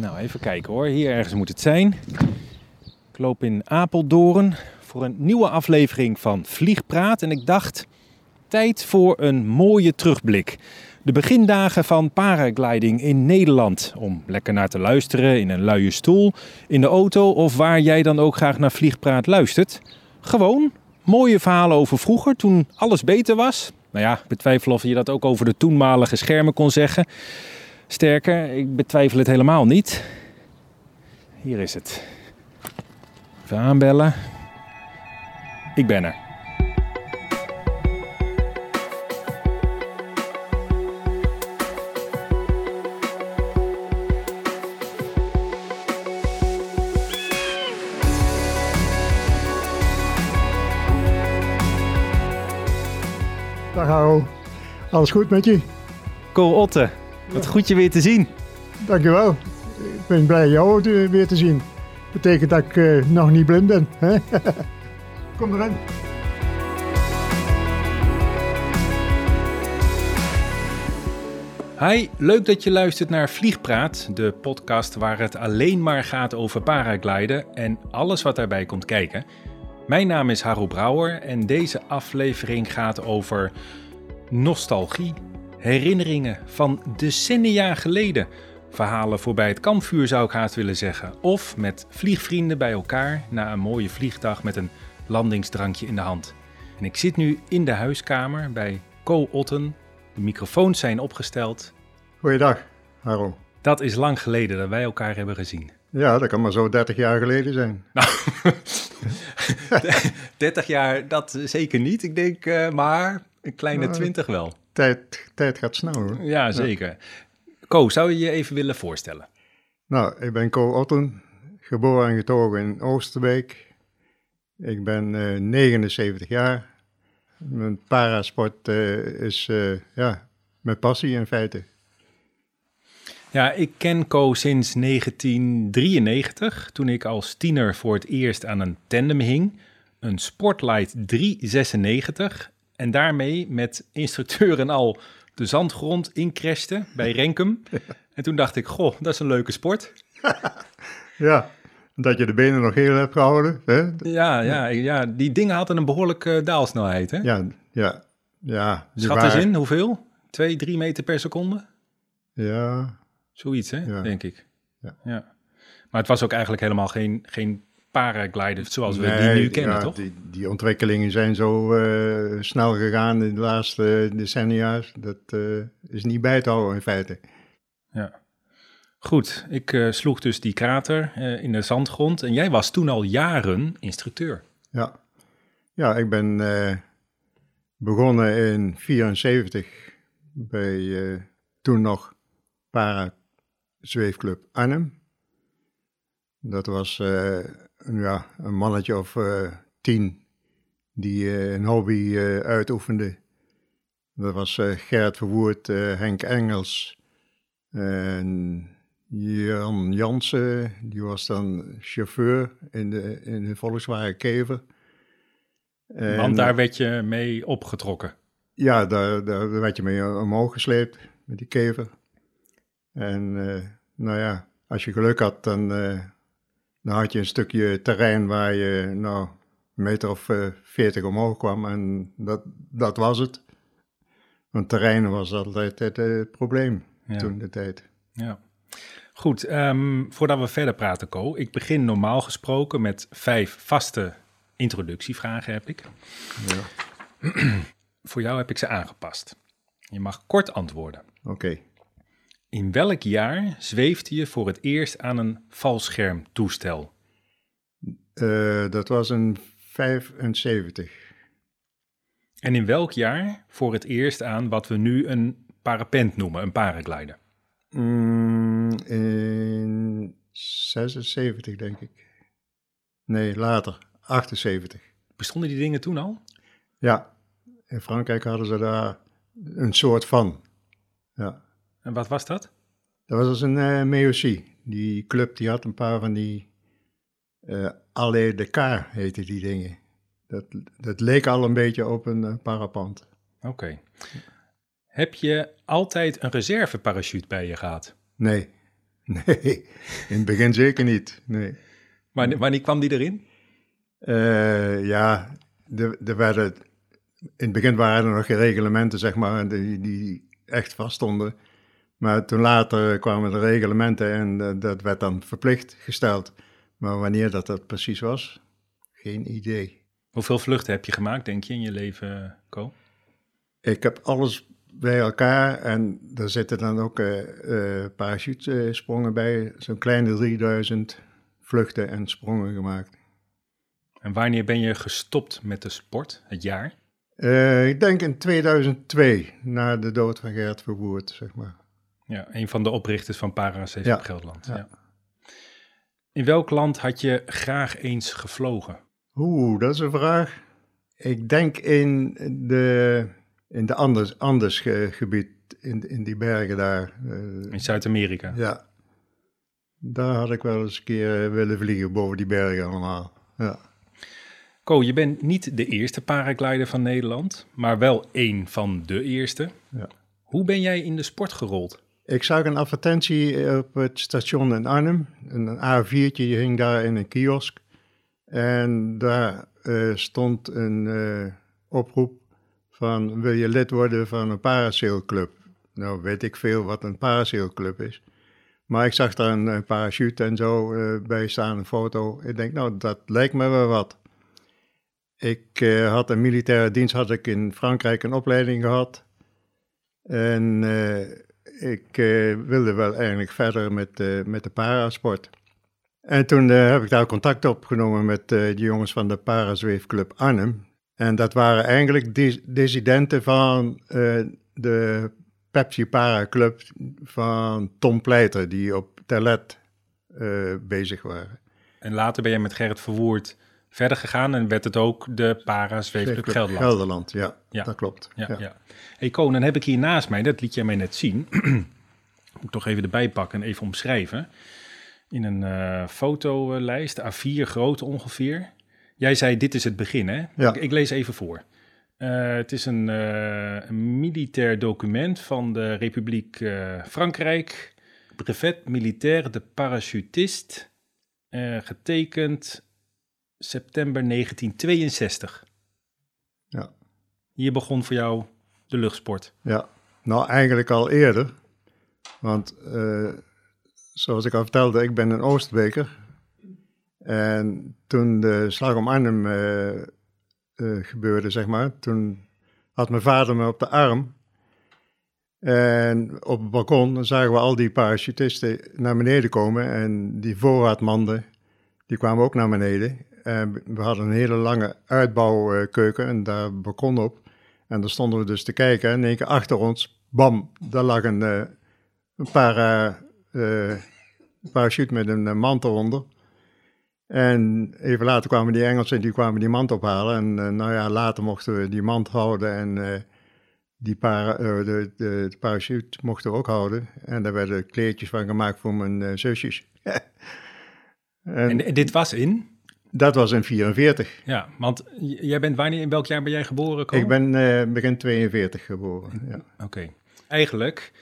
Nou, even kijken hoor. Hier ergens moet het zijn. Ik loop in Apeldoorn voor een nieuwe aflevering van Vliegpraat. En ik dacht, tijd voor een mooie terugblik. De begindagen van paragliding in Nederland. Om lekker naar te luisteren in een luie stoel, in de auto of waar jij dan ook graag naar Vliegpraat luistert. Gewoon mooie verhalen over vroeger, toen alles beter was. Nou ja, ik betwijfel of je dat ook over de toenmalige schermen kon zeggen. Sterker, ik betwijfel het helemaal niet. Hier is het. Even aanbellen. Ik ben er. Dag Haro. Alles goed met je? Ko Otte, wat goed je weer te zien. Dankjewel. Ik ben blij jou te- weer te zien. Betekent dat ik eh, nog niet blind ben. Hè? Kom erin. Hi, leuk dat je luistert naar Vliegpraat, de podcast waar het alleen maar gaat over paragliden en alles wat daarbij komt kijken. Mijn naam is Haro Brouwer en deze aflevering gaat over nostalgie, herinneringen van decennia geleden. Verhalen voorbij het kampvuur zou ik haast willen zeggen. Of met vliegvrienden bij elkaar na een mooie vliegdag met een landingsdrankje in de hand. En ik zit nu in de huiskamer bij Co Otten. De microfoons zijn opgesteld. Goeiedag, Haro. Dat is lang geleden dat wij elkaar hebben gezien. Ja, dat kan maar zo 30 jaar geleden zijn. Nou, 30 jaar, dat zeker niet. Ik denk eh, maar een kleine Nou, 20 wel. Tijd, tijd gaat snel hoor. Ja, zeker. Ko, zou je je even willen voorstellen? Nou, ik ben Co Otten, geboren en getogen in Oosterbeek. Ik ben eh, 79 jaar. Mijn parasport eh, is eh, ja, mijn passie in feite. Ja, ik ken Ko sinds 1993, toen ik als tiener voor het eerst aan een tandem hing. Een Sportlight 396 en daarmee met instructeur en al de zandgrond incrashte bij Renkum. En toen dacht ik, goh, dat is een leuke sport. Ja, dat je de benen nog heel hebt gehouden. Hè? Ja, ja, ja die dingen hadden een behoorlijke daalsnelheid, hè? Ja, ja, ja. Schat eens waren- in, hoeveel? Twee, drie meter per seconde? Ja, Zoiets, hè, Ja. denk ik. Ja. Maar het was ook eigenlijk helemaal geen, geen paraglider zoals we Nee, die nu kennen, ja, toch? Die, die ontwikkelingen zijn zo eh, snel gegaan in de laatste decennia. Dat eh, is niet bij te houden in feite. Ja. Goed, ik eh, sloeg dus die krater in de zandgrond. En jij was toen al jaren instructeur. Ja, ja ik ben begonnen in 74 bij toen nog Para Zweefclub Arnhem. Dat was ja, een mannetje of eh, tien die eh, een hobby eh, uitoefende. Dat was Gerrit Verwoerd, Henk Engels en Jan Jansen. Die was dan chauffeur in de, in de Volkswagen Kever. En, Want daar werd je mee opgetrokken. Ja, daar, daar werd je mee omhoog gesleept met die kever. En nou ja, als je geluk had, dan, dan had je een stukje terrein waar je nou een meter of eh, veertig omhoog kwam. En dat, dat was het. Want terrein was altijd het eh, probleem Ja. toen de tijd. Ja. Goed, ehm, voordat we verder praten, Ko. Ik begin normaal gesproken met vijf vaste introductievragen heb ik. Ja. Voor jou heb ik ze aangepast. Je mag kort antwoorden. Oké. In welk jaar zweefde je voor het eerst aan een valschermtoestel? Eh, dat was een 75. En in welk jaar voor het eerst aan wat we nu een parapent noemen, een paraglider? Mm, in 76, denk ik. Nee, later. 78. Bestonden die dingen toen al? Ja, in Frankrijk hadden ze daar een soort van. Ja, En wat was dat? dat was dus een MEOC. Die club die had een paar van die Allée de Car heette die dingen. Dat, dat leek al een beetje op een eh, parapent. Oké. Heb je altijd een reserveparachute bij je gehad? Nee, Nee, in het begin zeker niet. Nee. Maar wanneer kwam die erin? Uh, ja, er, er werden, in het begin waren er nog geen reglementen, zeg maar, die, die echt vaststonden. Maar toen later kwamen de reglementen en uh, dat werd dan verplicht gesteld. Maar wanneer dat, dat precies was, geen idee. Hoeveel vluchten heb je gemaakt, denk je, in je leven, Co? Ik heb alles bij elkaar en er zitten dan ook uh, uh, parachutesprongen bij. Zo'n kleine 3000 vluchten en sprongen gemaakt. En wanneer ben je gestopt met de sport, het jaar? Uh, ik denk in 2002, na de dood van Gert Verwoerd, zeg maar. Ja, een van de oprichters van Parasafe ja. Gelderland. Ja. ja. In welk land had je graag eens gevlogen? Oeh, dat is een vraag. Ik denk in de, in de Anders, Anders gebied, in, in die bergen daar. Uh, in Zuid-Amerika? Ja. Daar had ik wel eens een keer willen vliegen boven die bergen allemaal. Ja. Ko, je bent niet de eerste paraglider van Nederland, maar wel één van de eerste. Ja. Hoe ben jij in de sport gerold? Ik zag een advertentie op het station in Arnhem. Een A4'tje hing daar in een kiosk. En daar uh, stond een uh, oproep van wil je lid worden van een parasailclub? Nou weet ik veel wat een parasailclub is. Maar ik zag daar een, een parachute en zo bij staan, een foto. Ik denk, nou, dat lijkt me wel wat. Ik had een militaire dienst, had ik in Frankrijk een opleiding gehad. En ik wilde wel eigenlijk verder met, met de parasport. En toen heb ik daar contact opgenomen met de jongens van de Parazweefclub Arnhem. En dat waren eigenlijk dis dissidenten van de Pepsi Para Club van Tom Pleiter, die op Terlet bezig waren. En later ben je met Gerrit Verwoerd verder gegaan en werd het ook de Para Zweefclub Gelderland. Gelderland, ja, ja. dat klopt. Ja, ja. ja. Hey Koon, dan heb ik hier naast mij, dat liet jij mij net zien, moet ik toch even erbij pakken en even omschrijven. In een uh, fotolijst, A4 groot ongeveer. Jij zei, dit is het begin, hè? Ja. Ik, ik lees even voor. Uh, het is een, uh, een, militair document van de Republiek Frankrijk. Brevet militaire de parachutist. getekend september 1962. Ja. Hier begon voor jou de luchtsport. Ja, nou eigenlijk al eerder. Want zoals ik al vertelde, ik ben een Oostbeker. En toen de slag om Arnhem uh, gebeurde, zeg maar. Toen had mijn vader me op de arm. En op het balkon zagen we al die parachutisten naar beneden komen. En die voorraadmanden, die kwamen ook naar beneden. En we hadden een hele lange uitbouwkeuken en daar balkon op. En daar stonden we dus te kijken. En in één keer achter ons, bam, daar lag een, uh, een para, parachute met een mantel onder. En even later kwamen die Engelsen die kwamen die mand ophalen. En nou ja, later mochten we die mand houden en die para, de, de, parachute mochten we ook houden. En daar werden kleertjes van gemaakt voor mijn zusjes. en, dit was in? Dat was in 44. Ja, want jij bent wanneer, in welk jaar ben jij geboren? Ik ben begin 42 geboren, ja. Oké. Okay. Eigenlijk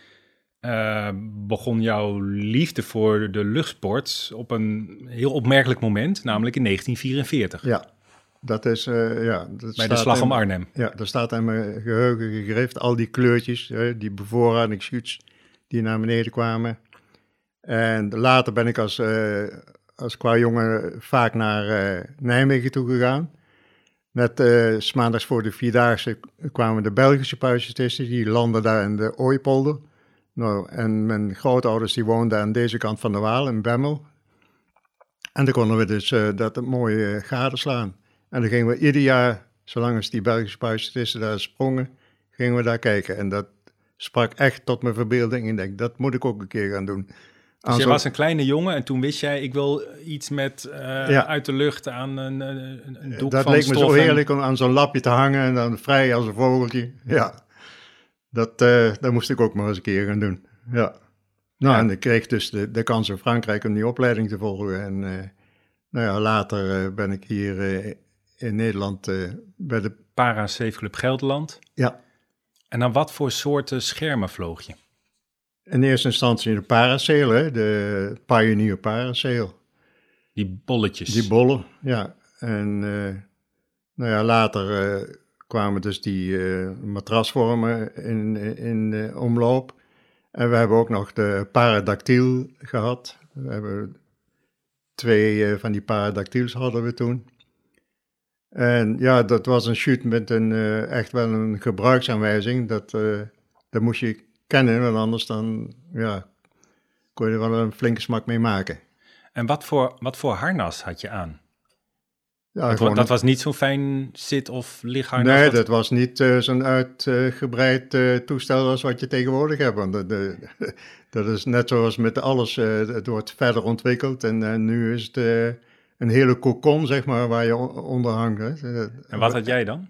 uh, begon jouw liefde voor de luchtsport op een heel opmerkelijk moment, namelijk in 1944. Ja, dat is... Uh, ja, dat Bij de slag om Arnhem. Ja, daar staat in mijn geheugen gegrift al die kleurtjes, uh, die bevoorradingschuts die naar beneden kwamen. En later ben ik als, als qua jongen vaak naar Nijmegen toe gegaan. Net uh, maandags voor de Vierdaagse kwamen de Belgische parachutisten, die landen daar in de Ooipolder. Nou, en mijn grootouders die woonden aan deze kant van de Waal in Bemmel. En dan konden we dus uh, dat mooie uh, gadeslaan. En dan gingen we ieder jaar, zolang als die Belgische parachutisten daar sprongen, gingen we daar kijken. En dat sprak echt tot mijn verbeelding. Ik denk, dat moet ik ook een keer gaan doen. Dus je was een kleine jongen en toen wist jij, ik wil iets met uh, ja. uit de lucht aan een, een, een doek dat van leek me zo heerlijk om aan zo'n lapje te hangen en dan vrij als een vogeltje. Ja. Dat, uh, dat moest ik ook maar eens een keer gaan doen. Ja. Nou, ja. en ik kreeg dus de, de kans in Frankrijk om die opleiding te volgen. En uh, nou ja, later ben ik hier in Nederland bij de... Para Safe Club Gelderland. Ja. En dan wat voor soorten schermen vloog je? In eerste instantie de parasail, hè, de Pioneer parasail. Die bolletjes. Die bollen, ja. En uh, nou ja, later uh, kwamen dus die uh, matrasvormen in, in omloop. En we hebben ook nog de paradactyl gehad. We hebben twee van die paradactyls hadden we toen. En ja, dat was een shoot met een, echt wel een gebruiksaanwijzing. Dat, dat moest je kennen, want anders dan ja, kon je er wel een flinke smak mee maken. En wat voor, wat voor harnas had je aan? Ja, dat, dat was niet zo'n fijn zit- of ligharnas? Nee, dat was niet uh, zo'n uitgebreid uh, toestel als wat je tegenwoordig hebt. Want de, de, dat is net zoals met alles, uh, het wordt verder ontwikkeld. En nu is het een hele kokon, zeg maar, waar je onder hangt. En wat had jij dan?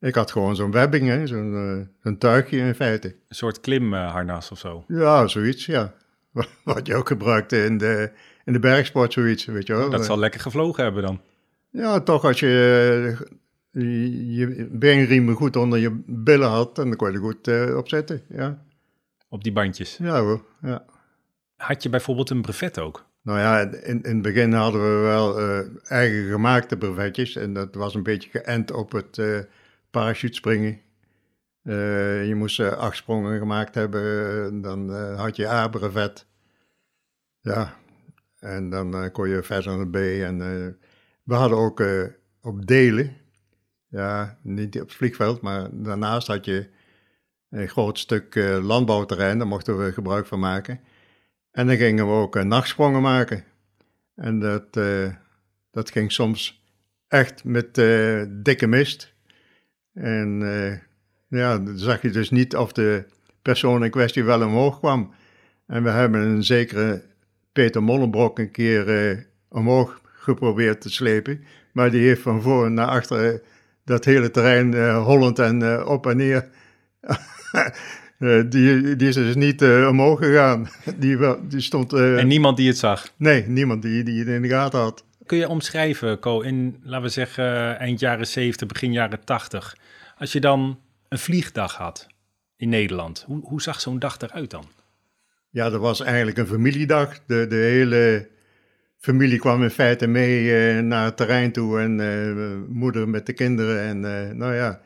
Ik had gewoon zo'n webbing, zo'n een tuigje in feite. Een soort klimharnas of zo? Ja, zoiets, ja. Wat je ook gebruikte in de, in de bergsport, zoiets, weet je wel. Dat zal lekker gevlogen hebben dan. Ja, toch als je je, je beenriemen goed onder je billen had, dan kon je er goed uh, op zetten, ja. Op die bandjes? Ja hoor, ja. Had je bijvoorbeeld een brevet ook? Nou ja, in, in het begin hadden we wel uh, eigen gemaakte brevetjes en dat was een beetje geënt op het uh, parachutespringen. je moest acht sprongen gemaakt hebben, dan had je A-brevet. Ja, en dan kon je verder naar B en we hadden ook op delen, ja, niet op het vliegveld, maar daarnaast had je een groot stuk landbouwterrein, daar mochten we gebruik van maken. En dan gingen we ook nachtsprongen maken. En dat, dat ging soms echt met dikke mist. En ja, dan zag je dus niet of de persoon in kwestie wel omhoog kwam. En we hebben een zekere Peter Mollenbrok een keer omhoog geprobeerd te slepen. Maar die heeft van voor naar achter eh, dat hele terrein uh, hollend en op en neer. die, die is dus niet omhoog gegaan. Die, die stond, en niemand die het zag? Nee, niemand die, die het in de gaten had. Kun je omschrijven, Co, in, laten we zeggen, eind jaren 70, begin jaren 80. Als je dan een vliegdag had in Nederland, hoe, hoe zag zo'n dag eruit dan? Ja, dat was eigenlijk een familiedag. De, de hele familie kwam in feite mee uh, naar het terrein toe en uh, moeder met de kinderen. En uh, nou ja,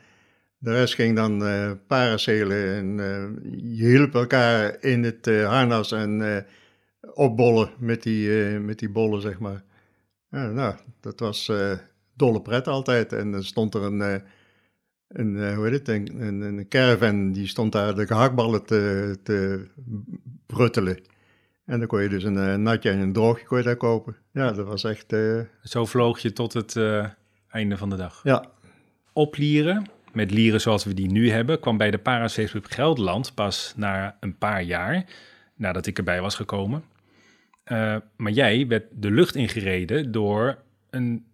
de rest ging dan paracelen en je hielp elkaar in het harnas en opbollen met die, met die bollen, zeg maar. Ja, nou, dat was dolle pret altijd. En dan stond er een, een hoe heet het, een, een, een caravan, die stond daar de gehaktballen te, te bruttelen. En dan kon je dus een natje en een droogje kon je daar kopen. Ja, dat was echt... Uh... Zo vloog je tot het uh, einde van de dag. Ja. Oplieren, met lieren zoals we die nu hebben, kwam bij de Parasafe Gelderland pas na een paar jaar, nadat ik erbij was gekomen. Maar jij werd de lucht ingereden door een,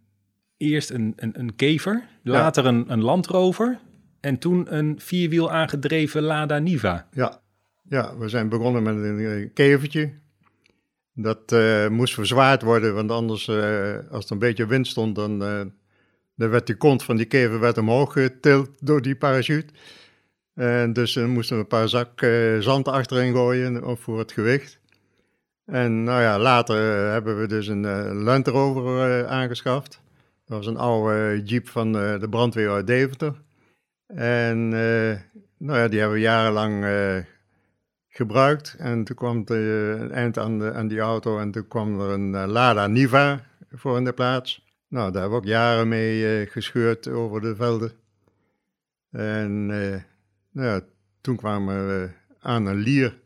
eerst een, een, een kever, later een, een landrover en toen een vierwiel aangedreven Lada Niva. Ja, ja, we zijn begonnen met een kevertje. Dat uh, moest verzwaard worden, want anders, uh, als er een beetje wind stond, dan, dan werd de kont van die kever werd omhoog getild door die parachute. En dus dan moesten we een paar zak zand achterin gooien voor het gewicht. En nou ja, later hebben we dus een Land Rover aangeschaft. Dat was een oude jeep van de brandweer uit Deventer. En nou ja, die hebben we jarenlang gebruikt. En toen kwam er een eind aan, de, aan die auto en toen kwam er een uh, Lada Niva voor in de plaats. Nou, daar hebben we ook jaren mee uh, gescheurd over de velden. En uh, nou ja, toen kwamen we aan een lier.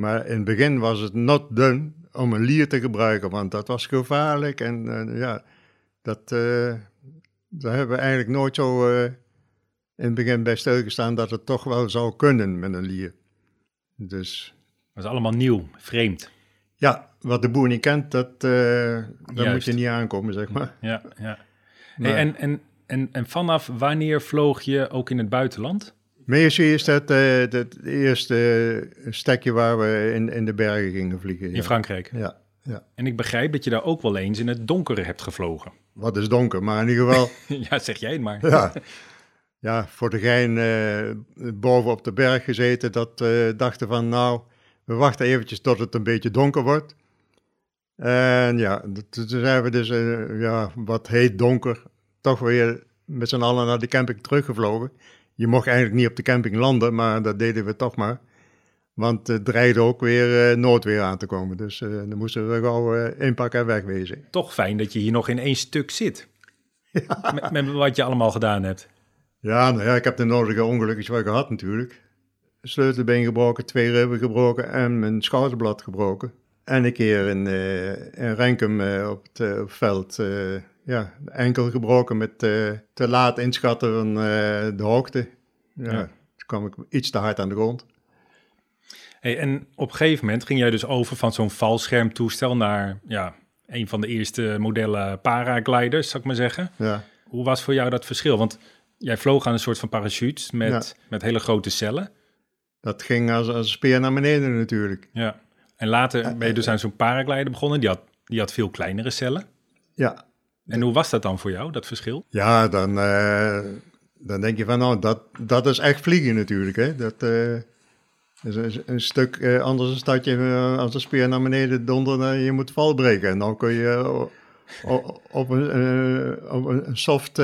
Maar in het begin was het not done om een lier te gebruiken, want dat was gevaarlijk. En ja, dat, daar hebben we eigenlijk nooit zo in het begin bij stilgestaan dat het toch wel zou kunnen met een lier. Dus... Dat is allemaal nieuw, vreemd. Ja, wat de boer niet kent, dat, uh, daar moet je niet aankomen, zeg maar. Ja, ja. en, en, en, en vanaf wanneer vloog je ook in het buitenland? Meestal is dat uh, het eerste stekje waar we in, in de bergen gingen vliegen. In Frankrijk? Ja, ja. En ik begrijp dat je daar ook wel eens in het donkere hebt gevlogen. Wat is donker, maar in ieder geval... ja, zeg jij het maar. ja, ja, voor de gein uh, boven op de berg gezeten, dat uh, dachten van nou, we wachten eventjes tot het een beetje donker wordt. En ja, toen zijn we dus ja, wat heet donker, toch weer met z'n allen naar de camping teruggevlogen. Je mocht eigenlijk niet op de camping landen, maar dat deden we toch maar. Want het dreigde ook weer uh, noodweer aan te komen. Dus uh, dan moesten we gauw uh, inpakken en wegwezen. Toch fijn dat je hier nog in één stuk zit. Ja. Met, met, wat je allemaal gedaan hebt. Ja, nou ja, ik heb de nodige ongelukjes wel gehad natuurlijk. Sleutelbeen gebroken, twee ribben gebroken en mijn schouderblad gebroken. En een keer in, in Renkum op het, op het veld ja, enkel gebroken met te laat inschatten van de hoogte. Ja, ja. Toen kwam ik iets te hard aan de grond. Hey, en op een gegeven moment ging jij dus over van zo'n valschermtoestel naar ja, een van de eerste modellen paragliders, zou ik maar zeggen. Ja. Hoe was voor jou dat verschil? Want jij vloog aan een soort van parachute met, met hele grote cellen. Dat ging als, als een speer naar beneden natuurlijk. Ja. En later ben je dus aan zo'n paraglider begonnen. Die had, die had veel kleinere cellen. Ja. En hoe was dat dan voor jou, dat verschil? Ja, dan, uh, dan denk je van, nou, dat, dat is echt vliegen natuurlijk. Hè? Dat, uh, dus een, een stuk uh, anders is dat je als de speer naar beneden dondert, je moet val breken. En dan kun je op, op, een, op een soft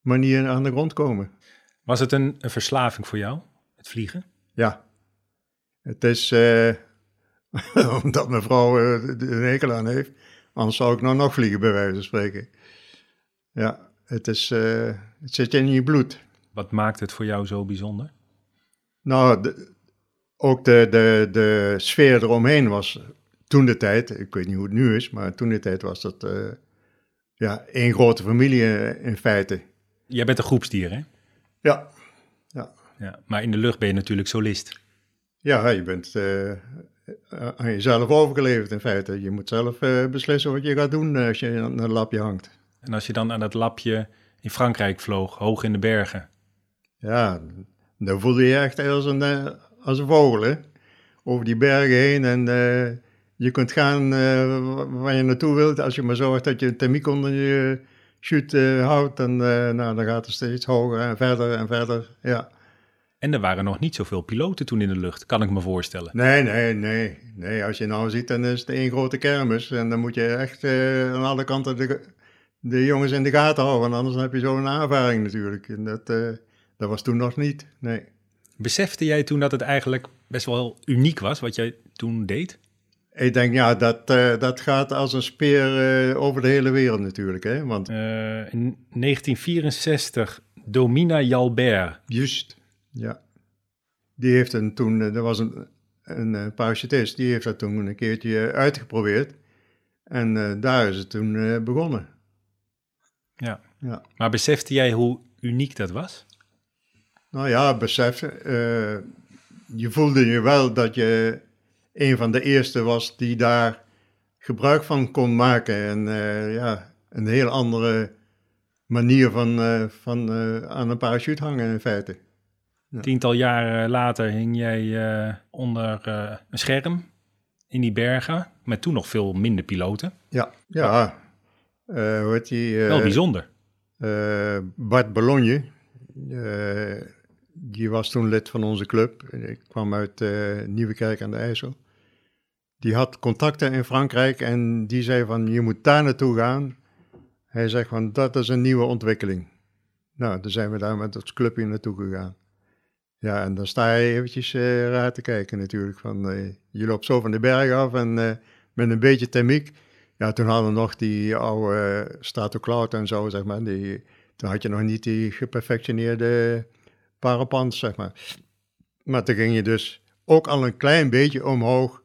manier aan de grond komen. Was het een, een, verslaving voor jou, het vliegen? Ja. Het is, omdat mijn vrouw er een hekel aan heeft, anders zou ik nou nog vliegen bij wijze van spreken. Ja, het, is, het zit in je bloed. Wat maakt het voor jou zo bijzonder? Nou, de, ook de, de, de sfeer eromheen was toen de tijd, ik weet niet hoe het nu is, maar toen de tijd was dat uh, ja, één grote familie uh, in feite. Jij bent een groepsdier, hè? Ja. ja. ja. Maar in de lucht ben je natuurlijk solist. Ja, je bent uh, aan jezelf overgeleverd in feite. Je moet zelf beslissen wat je gaat doen als je aan een lapje hangt. En als je dan aan dat lapje in Frankrijk vloog, hoog in de bergen? Ja, dan voelde je echt als een, als een vogel, hè? Over die bergen heen en uh, je kunt gaan uh, waar je naartoe wilt. Als je maar zorgt dat je een thermiek onder je shoot houdt, dan, nou, dan gaat het steeds hoger en verder en verder, ja. En er waren nog niet zoveel piloten toen in de lucht, kan ik me voorstellen. Nee, nee, nee. nee als je nou ziet, dan is het één grote kermis. En dan moet je echt aan alle kanten de, de jongens in de gaten houden. Anders heb je zo'n ervaring natuurlijk. En dat... Dat was toen nog niet, nee. Besefte jij toen dat het eigenlijk best wel uniek was wat jij toen deed? Ik denk, ja, dat, uh, dat gaat als een speer uh, over de hele wereld natuurlijk. Hè? Want, uh, in 1964, Domina Jalbert. Juist, ja. Die heeft een toen, er was een, een parachutist, die heeft dat toen een keertje uitgeprobeerd. En daar is het toen begonnen. Ja. ja. Maar besefte jij hoe uniek dat was? Nou ja, besef, uh, je voelde je wel dat je een van de eerste was die daar gebruik van kon maken. En ja, een heel andere manier van, van aan een parachute hangen in feite. Ja. Tiental jaren later hing jij onder een scherm in die bergen, met toen nog veel minder piloten. Ja, ja. hoe heet die? wel bijzonder. Bart Bologne die was toen lid van onze club. Ik kwam uit uh, Nieuwekerk aan de IJssel. Die had contacten in Frankrijk en die zei van je moet daar naartoe gaan. Hij zegt van dat is een nieuwe ontwikkeling. Nou, dan zijn we daar met het clubje naartoe gegaan. Ja, en dan sta je eventjes uh, raar te kijken natuurlijk. Van, uh, je loopt zo van de berg af en met een beetje thermiek. Ja, toen hadden we nog die oude Strato Cloud en zo, zeg maar. Die, toen had je nog niet die geperfectioneerde parapand, zeg maar. Maar toen ging je dus ook al een klein beetje omhoog,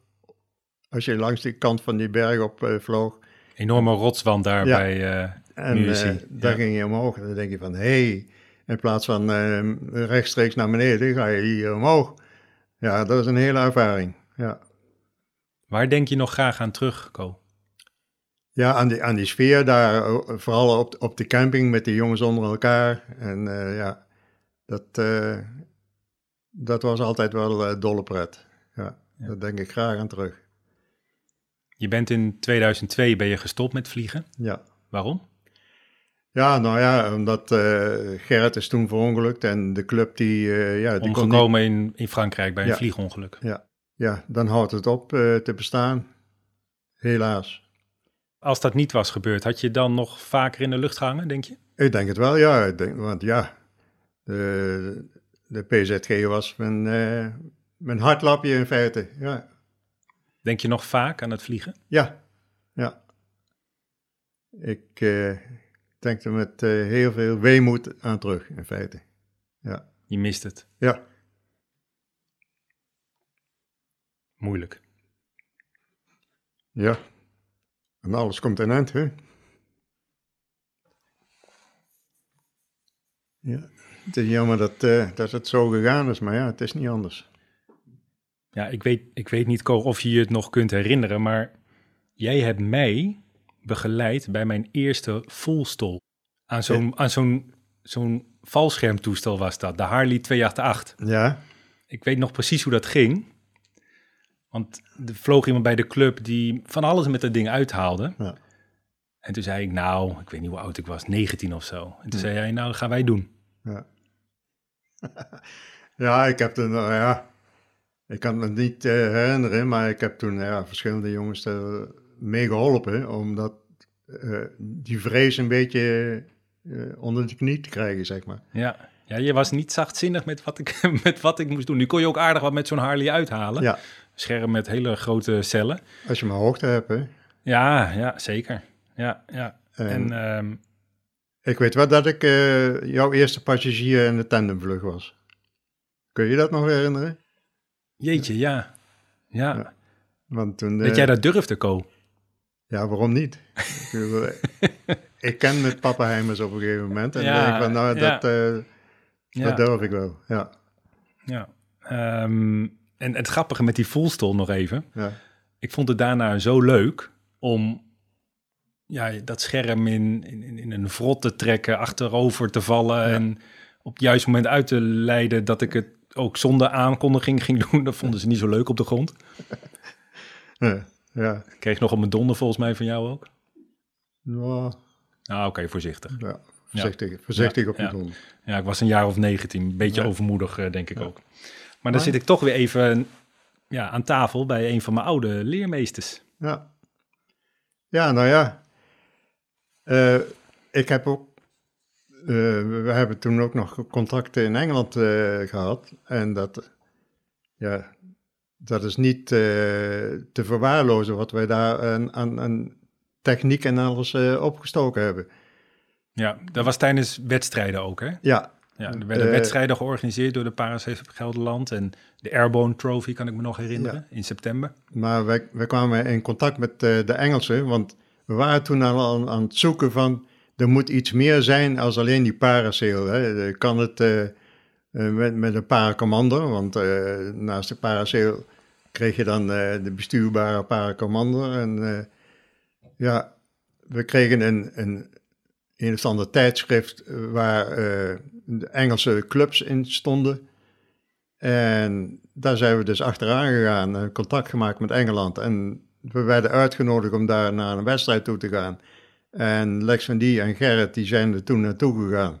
als je langs de kant van die berg op vloog. Enorme rotswand daar ja. bij En daar ging je omhoog en dan denk je van, hé, hey, in plaats van rechtstreeks naar beneden, ga je hier omhoog. Ja, dat is een hele ervaring, ja. Waar denk je nog graag aan terug, Ko? Ja, aan die, aan die sfeer daar, vooral op, op de camping met de jongens onder elkaar. En ja, dat, uh, dat was altijd wel uh, dolle pret. Ja, ja, daar denk ik graag aan terug. Je bent in 2002 ben je gestopt met vliegen. Ja. Waarom? Ja, nou ja, omdat uh, Gerrit is toen verongelukt en de club die... ja, die Omgekomen niet... in, in Frankrijk bij een vliegongeluk. Ja, ja, dan houdt het op eh, te bestaan. Helaas. Als dat niet was gebeurd, had je dan nog vaker in de lucht gehangen, denk je? Ik denk het wel, ja. Ik denk, want ja, de, de PZG was mijn, mijn hartlapje in feite. Ja, Denk je nog vaak aan het vliegen? ja. ja. Ik denk er met eh, heel veel weemoed aan terug, in feite. Ja, Je mist het. ja. Moeilijk. ja. En alles komt een eind, hè? Ja, het is jammer dat, eh, dat het zo gegaan is, maar ja, het is niet anders. Ja, ik weet, ik weet niet, of je je het nog kunt herinneren, maar jij hebt mij begeleid bij mijn eerste voelstol. Aan zo'n aan zo'n zo'n valschermtoestel was dat, de Harley 288. Ja, Ik weet nog precies hoe dat ging. Want er vloog iemand bij de club die van alles met dat ding uithaalde. Ja. En toen zei ik, nou, ik weet niet hoe oud ik was, 19 of zo. En toen zei hij, nou, dat gaan wij doen. Ja. ja, ik heb toen, nou ja, ik kan me niet eh, herinneren, maar ik heb toen ja, verschillende jongens er mee geholpen om dat, eh, die vrees een beetje eh, onder de knie te krijgen, zeg maar. Ja. ja, je was niet zachtzinnig met wat, ik, met wat ik moest doen. Nu kon je ook aardig wat met zo'n Harley uithalen. Ja, Scherm met hele grote cellen. als je maar hoogte hebt, hè. Ja, ja, zeker. Ja, ja. En, En ehm, ik weet wel dat ik eh, jouw eerste passagier in de tandemvlucht was. Kun je dat nog herinneren? jeetje, ja. Ja, Ja. Want toen... dat jij dat durfde, Ko. Ja, waarom niet? ik, ken met Pappenheimers op een gegeven moment. En Ja, denk ik van, nou, ja. dat, eh, Ja. dat durf ik wel. Ja, Ja. Ehm, en het grappige met die voelstol nog even. ja, Ik vond het daarna zo leuk om ja, dat scherm in, in, in een vrot te trekken, achterover te vallen en op het juiste moment uit te leiden dat ik het ook zonder aankondiging ging doen. Dat vonden ze niet zo leuk op de grond. Ja. ja. Ik kreeg nog mijn donder volgens mij van jou ook. Nou, Nou, oké, voorzichtig. ja, voorzichtig, voorzichtig op ja. grond. Ja, ik was een jaar of 19, een beetje Ja. overmoedig, eh, denk ik ook. Maar dan zit ik toch weer even ja, aan tafel bij een van mijn oude leermeesters. Ja. Ja, nou ja. Eh, ik heb ook... eh, we hebben toen ook nog contacten in Engeland eh, gehad. En dat... Ja, dat is niet eh, te verwaarlozen wat wij daar aan, aan, aan techniek en alles eh, opgestoken hebben. Ja, dat was tijdens wedstrijden ook, hè? Ja, Ja, er werden Eh, wedstrijden georganiseerd door de Paracef Gelderland en de Airborne Trophy, kan ik me nog herinneren, in september. Maar wij, wij kwamen in contact met eh, de Engelsen, want we waren toen al aan, aan het zoeken van, er moet iets meer zijn als alleen die. Eh, Kan het met, met een paracommander, want eh, naast de parasail kreeg je dan eh, de bestuurbare paracommander. En eh, ja, we kregen een, een, een of ander tijdschrift eh, waar eh, de Engelse clubs in stonden. En daar zijn we dus achteraan gegaan, en contact gemaakt met Engeland. En we werden uitgenodigd om daar naar een wedstrijd toe te gaan. En Lex van Die en Gerrit, die zijn er toen naartoe gegaan.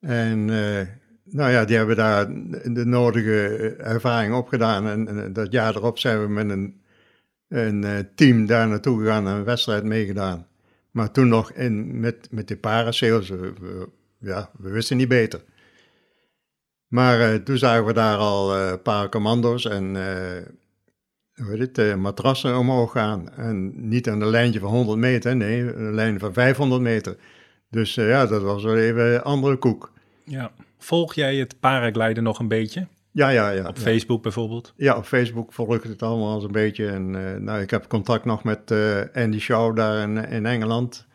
En eh, nou ja, die hebben daar de nodige ervaring opgedaan. En, dat jaar erop zijn we met een, een eh, team daar naartoe gegaan en een wedstrijd meegedaan. Maar toen nog in, met, met de parasails, we, ja, we wisten niet beter. Maar eh, toen zagen we daar al een paar commando's en eh, hoe eh, matrassen omhoog gaan. En niet aan een lijntje van 100 meter, nee, een lijn van 500 meter. Dus eh, ja, dat was wel even een andere koek. Ja. Volg jij het paragliden nog een beetje? Ja, ja, ja. Op ja. Facebook bijvoorbeeld? Ja, op Facebook volg ik het allemaal eens een beetje. En eh, nou, ik heb contact nog met eh, Andy Shaw daar in, in Engeland.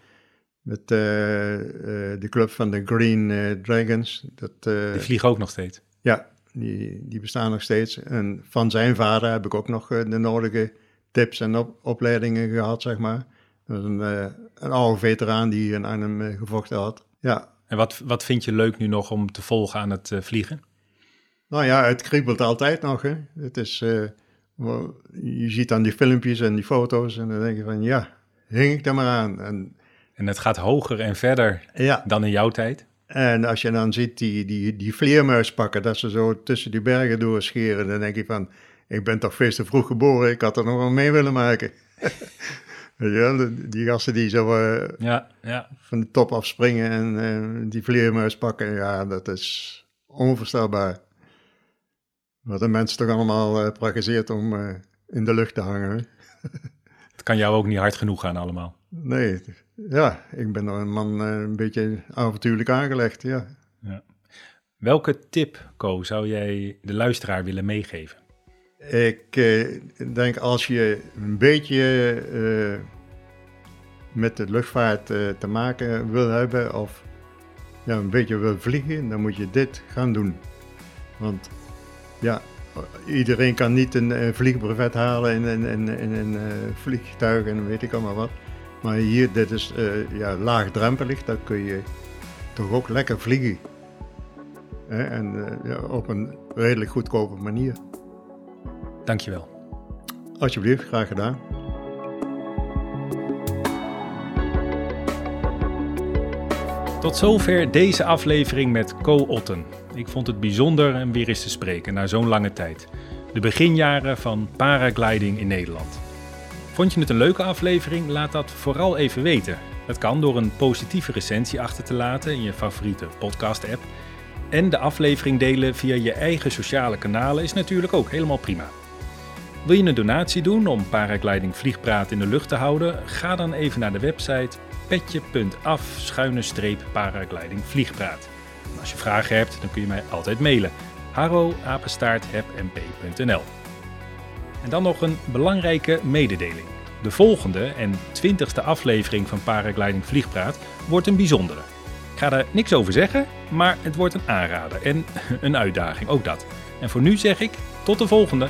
Met de club van de Green Dragons. Dat, Die vliegen ook nog steeds. Ja, die, die bestaan nog steeds. En van zijn vader heb ik ook nog de nodige tips en op- opleidingen gehad, zeg maar. Dat is een, een oude veteraan die in Arnhem eh, gevochten had. Ja, En wat, wat vind je leuk nu nog om te volgen aan het eh, vliegen? nou ja, het kriebelt altijd nog. Hè. Het is, eh, je ziet dan die filmpjes en die foto's en dan denk je van ja, hing ik er maar aan. En En het gaat hoger en verder ja, dan in jouw tijd. En als je dan ziet die, die, die vleermuis pakken, dat ze zo tussen die bergen doorscheren, dan denk je van, ik ben toch veel te vroeg geboren, ik had er nog wel mee willen maken. ja, die gasten die zo uh, ja, ja. van de top afspringen en uh, die vleermuis pakken, ja, dat is onvoorstelbaar. Wat de mensen toch allemaal uh, praktiseert om in de lucht te hangen. Het kan jou ook niet hard genoeg gaan allemaal. Nee, ja, ik ben een man een beetje avontuurlijk aangelegd, ja. ja. Welke tip, Co, zou jij de luisteraar willen meegeven? Ik uh, denk als je een beetje uh, met de luchtvaart uh, te maken wil hebben of ja, een beetje wil vliegen, dan moet je dit gaan doen. Want ja, iedereen kan niet een vliegbrevet halen in een vliegtuig en weet ik allemaal wat. Maar hier, dit is ja, laagdrempelig, dan kun je toch ook lekker vliegen. En ja, op een redelijk goedkope manier. Dankjewel. Alsjeblieft, graag gedaan. Tot zover deze aflevering met Co Otten. Ik vond het bijzonder om weer eens te spreken na zo'n lange tijd. De beginjaren van paragliding in Nederland. Vond je het een leuke aflevering? Laat dat vooral even weten. Dat kan door een positieve recensie achter te laten in je favoriete podcast-app. En de aflevering delen via je eigen sociale kanalen is natuurlijk ook helemaal prima. Wil je een donatie doen om paragliding vliegpraat in de lucht te houden? Ga dan even naar de website petje.af vliegpraat. als je vragen hebt, dan kun je mij altijd mailen. harro@hepmp.nl. En dan nog een belangrijke mededeling. De volgende en twintigste aflevering van Paragliding Vliegpraat wordt een bijzondere. Ik ga er niks over zeggen, maar het wordt een aanrader en een uitdaging, ook dat. En voor nu zeg ik tot de volgende.